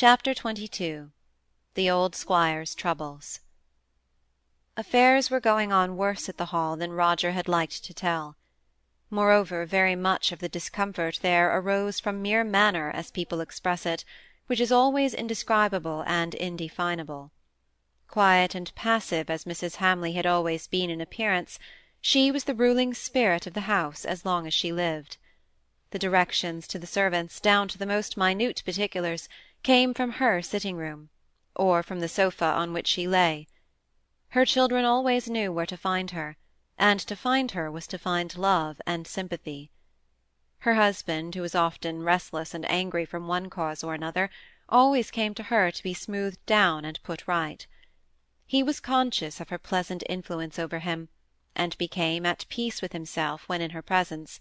Chapter XXII The Old Squire's Troubles Affairs were going on worse at the Hall than Roger had liked to tell. Moreover, very much of the discomfort there arose from mere manner, as people express it, which is always indescribable and indefinable. Quiet and passive as Mrs. Hamley had always been in appearance, she was the ruling spirit of the house as long as she lived. The directions to the servants, down to the most minute particulars, came from her sitting room, or from the sofa on which she lay. Her children always knew where to find her, and to find her was to find love and sympathy. Her husband, who was often restless and angry from one cause or another, always came to her to be smoothed down and put right. He was conscious of her pleasant influence over him, and became at peace with himself when in her presence,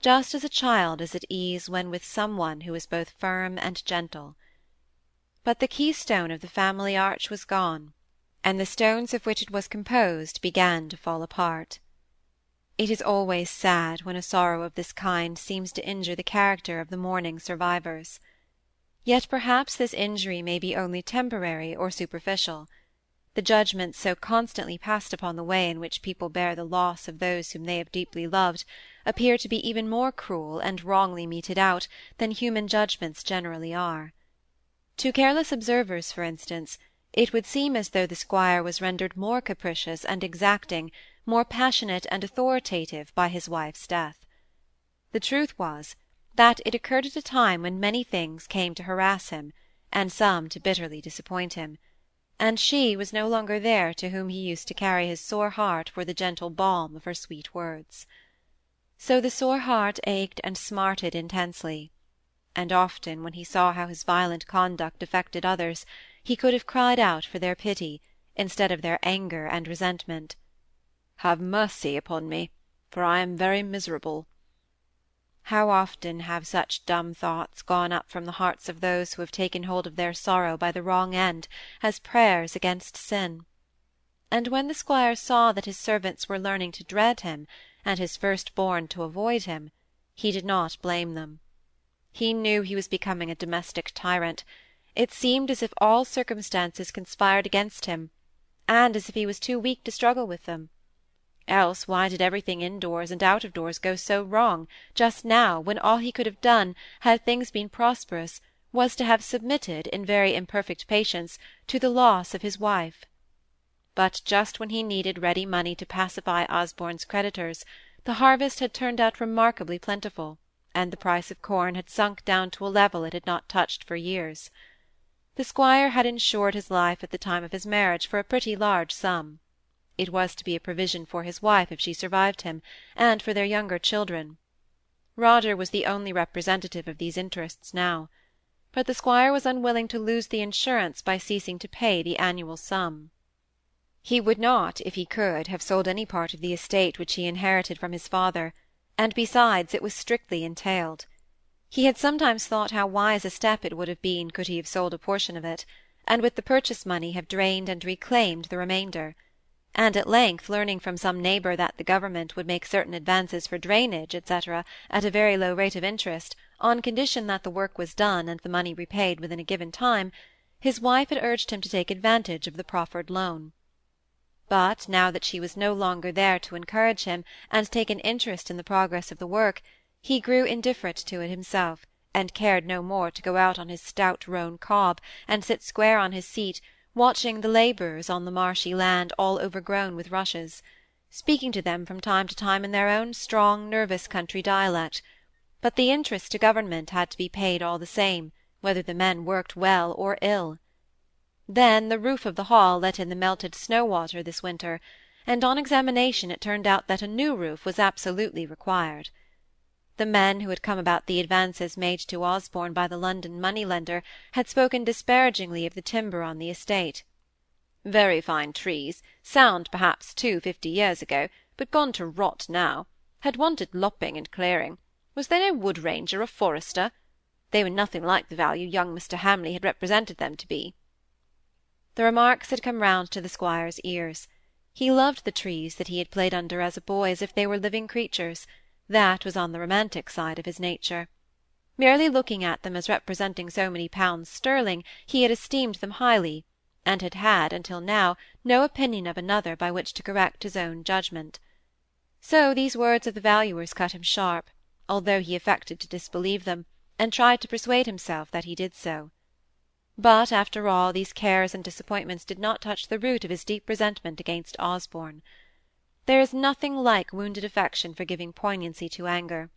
just as a child is at ease when with some one who is both firm and gentle. But the keystone of the family arch was gone, and the stones of which it was composed began to fall apart. It is always sad when a sorrow of this kind seems to injure the character of the mourning survivors. Yet perhaps this injury may be only temporary or superficial. The judgments so constantly passed upon the way in which people bear the loss of those whom they have deeply loved appear to be even more cruel and wrongly meted out than human judgments generally are. To careless observers, for instance, it would seem as though the squire was rendered more capricious and exacting, more passionate and authoritative by his wife's death. The truth was, that it occurred at a time when many things came to harass him, and some to bitterly disappoint him, and she was no longer there to whom he used to carry his sore heart for the gentle balm of her sweet words. So the sore heart ached and smarted intensely and often, when he saw how his violent conduct affected others, he could have cried out for their pity, instead of their anger and resentment. "Have mercy upon me, for I am very miserable." How often have such dumb thoughts gone up from the hearts of those who have taken hold of their sorrow by the wrong end, as prayers against sin! And when the squire saw that his servants were learning to dread him, and his first-born to avoid him, he did not blame them. He knew he was becoming a domestic tyrant; it seemed as if all circumstances conspired against him, and as if he was too weak to struggle with them. Else why did everything indoors and out of doors go so wrong, just now, when all he could have done, had things been prosperous, was to have submitted, in very imperfect patience, to the loss of his wife? But just when he needed ready money to pacify Osborne's creditors, the harvest had turned out remarkably plentiful and the price of corn had sunk down to a level it had not touched for years. The squire had insured his life at the time of his marriage for a pretty large sum. It was to be a provision for his wife if she survived him, and for their younger children. Roger was the only representative of these interests now. But the squire was unwilling to lose the insurance by ceasing to pay the annual sum. He would not, if he could, have sold any part of the estate which he inherited from his father, and besides it was strictly entailed. He had sometimes thought how wise a step it would have been could he have sold a portion of it, and with the purchase money have drained and reclaimed the remainder; and at length learning from some neighbour that the government would make certain advances for drainage, etc., at a very low rate of interest, on condition that the work was done and the money repaid within a given time, his wife had urged him to take advantage of the proffered loan. But now that she was no longer there to encourage him and take an interest in the progress of the work, he grew indifferent to it himself, and cared no more to go out on his stout roan cob, and sit square on his seat, watching the labourers on the marshy land all overgrown with rushes, speaking to them from time to time in their own strong, nervous country dialect; but the interest to government had to be paid all the same, whether the men worked well or ill. Then the roof of the hall let in the melted snow water this winter, and on examination it turned out that a new roof was absolutely required. The men who had come about the advances made to Osborne by the London money-lender had spoken disparagingly of the timber on the estate. Very fine trees, sound perhaps too fifty years ago, but gone to rot now; had wanted lopping and clearing. Was there no wood ranger or forester? They were nothing like the value young Mr. Hamley had represented them to be. The remarks had come round to the squire's ears. He loved the trees that he had played under as a boy as if they were living creatures; that was on the romantic side of his nature. Merely looking at them as representing so many pounds sterling, he had esteemed them highly, and had had, until now, no opinion of another by which to correct his own judgment. So these words of the valuer's cut him sharp, although he affected to disbelieve them, and tried to persuade himself that he did so. But, after all, these cares and disappointments did not touch the root of his deep resentment against Osborne. There is nothing like wounded affection for giving poignancy to anger;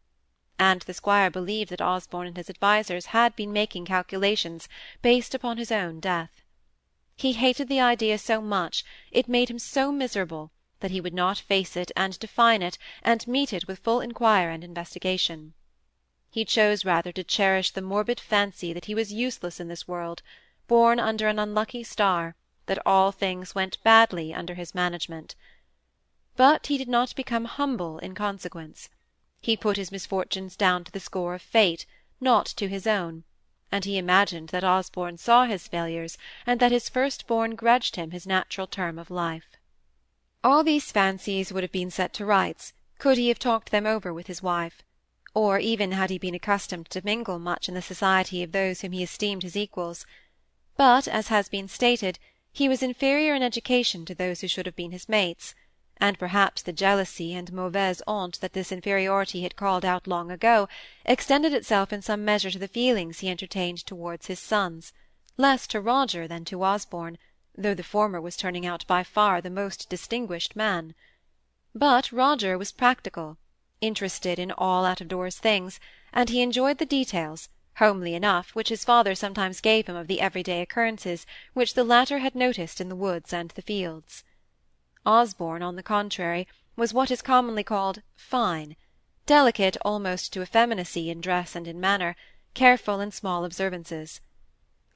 and the squire believed that Osborne and his advisers had been making calculations based upon his own death. He hated the idea so much, it made him so miserable, that he would not face it and define it and meet it with full inquiry and investigation. He chose rather to cherish the morbid fancy that he was useless in this world, born under an unlucky star, that all things went badly under his management. But he did not become humble in consequence. He put his misfortunes down to the score of fate, not to his own, and he imagined that Osborne saw his failures, and that his first-born grudged him his natural term of life. All these fancies would have been set to rights could he have talked them over with his wife or even had he been accustomed to mingle much in the society of those whom he esteemed his equals; but, as has been stated, he was inferior in education to those who should have been his mates, and perhaps the jealousy and mauvaise honte that this inferiority had called out long ago, extended itself in some measure to the feelings he entertained towards his sons, less to Roger than to Osborne, though the former was turning out by far the most distinguished man. But Roger was practical interested in all out-of-doors things, and he enjoyed the details, homely enough, which his father sometimes gave him of the everyday occurrences which the latter had noticed in the woods and the fields. Osborne, on the contrary, was what is commonly called fine, delicate almost to effeminacy in dress and in manner, careful in small observances.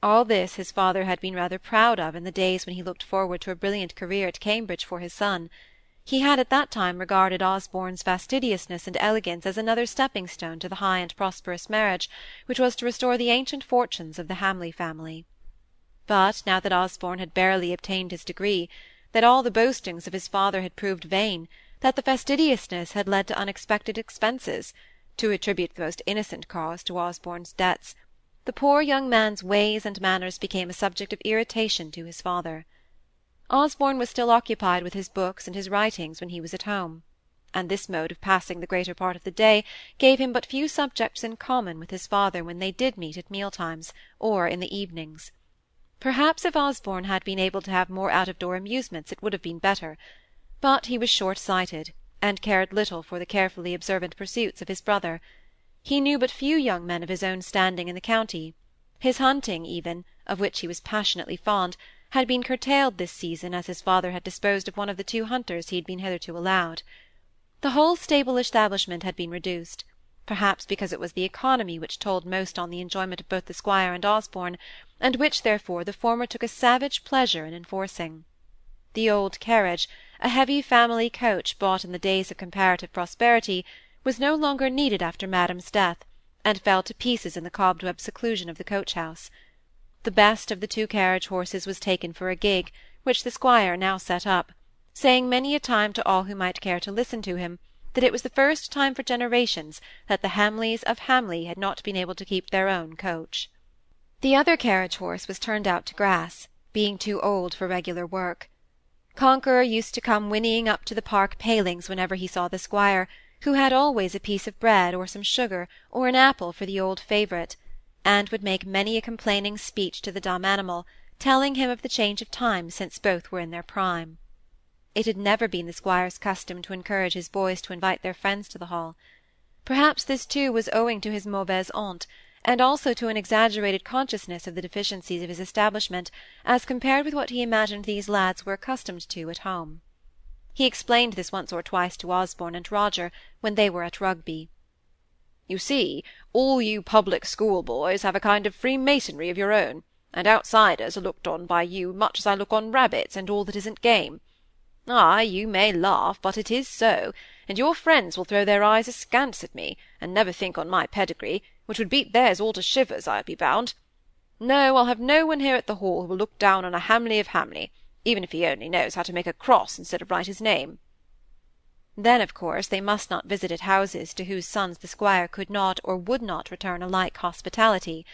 All this his father had been rather proud of in the days when he looked forward to a brilliant career at Cambridge for his son, he had at that time regarded Osborne's fastidiousness and elegance as another stepping-stone to the high and prosperous marriage which was to restore the ancient fortunes of the Hamley family. But now that Osborne had barely obtained his degree, that all the boastings of his father had proved vain, that the fastidiousness had led to unexpected expenses, to attribute the most innocent cause to Osborne's debts, the poor young man's ways and manners became a subject of irritation to his father. Osborne was still occupied with his books and his writings when he was at home, and this mode of passing the greater part of the day gave him but few subjects in common with his father when they did meet at meal-times, or in the evenings. Perhaps if Osborne had been able to have more out-of-door amusements it would have been better, but he was short-sighted, and cared little for the carefully observant pursuits of his brother. He knew but few young men of his own standing in the county. His hunting, even, of which he was passionately fond, had been curtailed this season as his father had disposed of one of the two hunters he had been hitherto allowed. The whole stable establishment had been reduced, perhaps because it was the economy which told most on the enjoyment of both the squire and Osborne, and which, therefore, the former took a savage pleasure in enforcing. The old carriage, a heavy family coach bought in the days of comparative prosperity, was no longer needed after madam's death, and fell to pieces in the cobweb seclusion of the coach-house. The best of the two carriage horses was taken for a gig, which the squire now set up, saying many a time to all who might care to listen to him, that it was the first time for generations that the Hamleys of Hamley had not been able to keep their own coach. The other carriage horse was turned out to grass, being too old for regular work. Conqueror used to come whinnying up to the park palings whenever he saw the squire, who had always a piece of bread or some sugar or an apple for the old favourite, and would make many a complaining speech to the dumb animal, telling him of the change of times since both were in their prime. It had never been the squire's custom to encourage his boys to invite their friends to the Hall. Perhaps this too was owing to his mauvaise honte, and also to an exaggerated consciousness of the deficiencies of his establishment as compared with what he imagined these lads were accustomed to at home. He explained this once or twice to Osborne and Roger when they were at Rugby. You see, all you public school boys have a kind of freemasonry of your own, and outsiders are looked on by you much as I look on rabbits and all that isn't game. Ay, you may laugh, but it is so, and your friends will throw their eyes askance at me, and never think on my pedigree, which would beat theirs all to shivers, I'll be bound. No, I'll have no one here at the Hall who will look down on a Hamley of Hamley, even if he only knows how to make a cross instead of write his name. Then, of course, they must not visit at houses to whose sons the squire could not or would not return a like hospitality.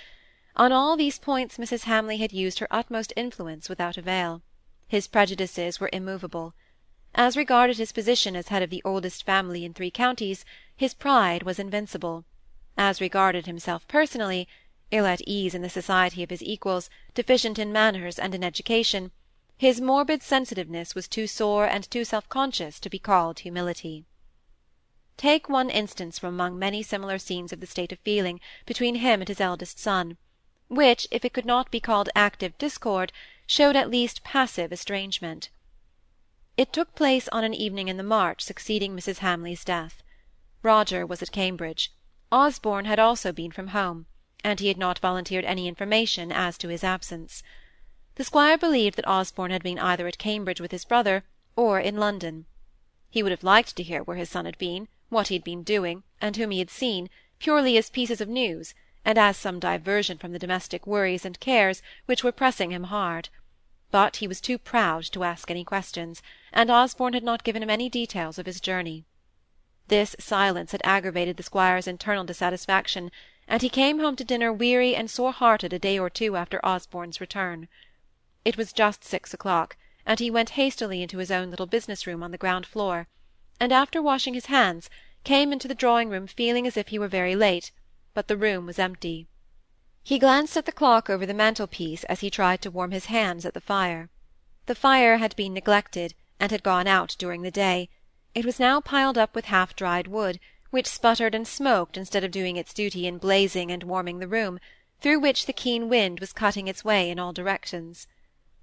On all these points Mrs. Hamley had used her utmost influence without avail. His prejudices were immovable. As regarded his position as head of the oldest family in three counties, his pride was invincible. As regarded himself personally, ill at ease in the society of his equals, deficient in manners and in education, his morbid sensitiveness was too sore and too self-conscious to be called humility. Take one instance from among many similar scenes of the state of feeling between him and his eldest son, which, if it could not be called active discord, showed at least passive estrangement. It took place on an evening in the March succeeding Mrs. Hamley's death. Roger was at Cambridge. Osborne had also been from home, and he had not volunteered any information as to his absence. The squire believed that Osborne had been either at Cambridge with his brother, or in London. He would have liked to hear where his son had been, what he had been doing, and whom he had seen, purely as pieces of news, and as some diversion from the domestic worries and cares which were pressing him hard but he was too proud to ask any questions, and Osborne had not given him any details of his journey. This silence had aggravated the squire's internal dissatisfaction, and he came home to dinner weary and sore-hearted a day or two after Osborne's return. It was just six o'clock, and he went hastily into his own little business-room on the ground floor, and after washing his hands, came into the drawing-room feeling as if he were very late, but the room was empty. He glanced at the clock over the mantelpiece as he tried to warm his hands at the fire. The fire had been neglected, and had gone out during the day; it was now piled up with half-dried wood, which sputtered and smoked instead of doing its duty in blazing and warming the room, through which the keen wind was cutting its way in all directions.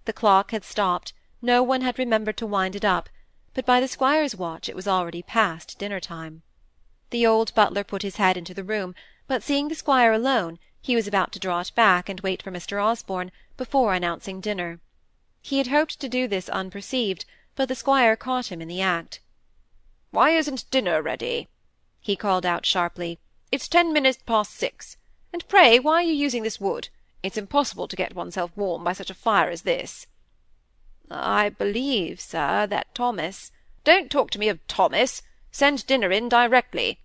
The clock had stopped, no one had remembered to wind it up, but by the squire's watch it was already past dinner-time. The old butler put his head into the room, but seeing the squire alone, he was about to draw it back and wait for Mr. Osborne before announcing dinner. He had hoped to do this unperceived, but the squire caught him in the act. "Why isn't dinner ready?" he called out sharply. "It's ten minutes past six. And pray why are you using this wood? It's impossible to get oneself warm by such a fire as this." "I believe, sir, that Thomas—" "Don't talk to me of Thomas. Send dinner in directly.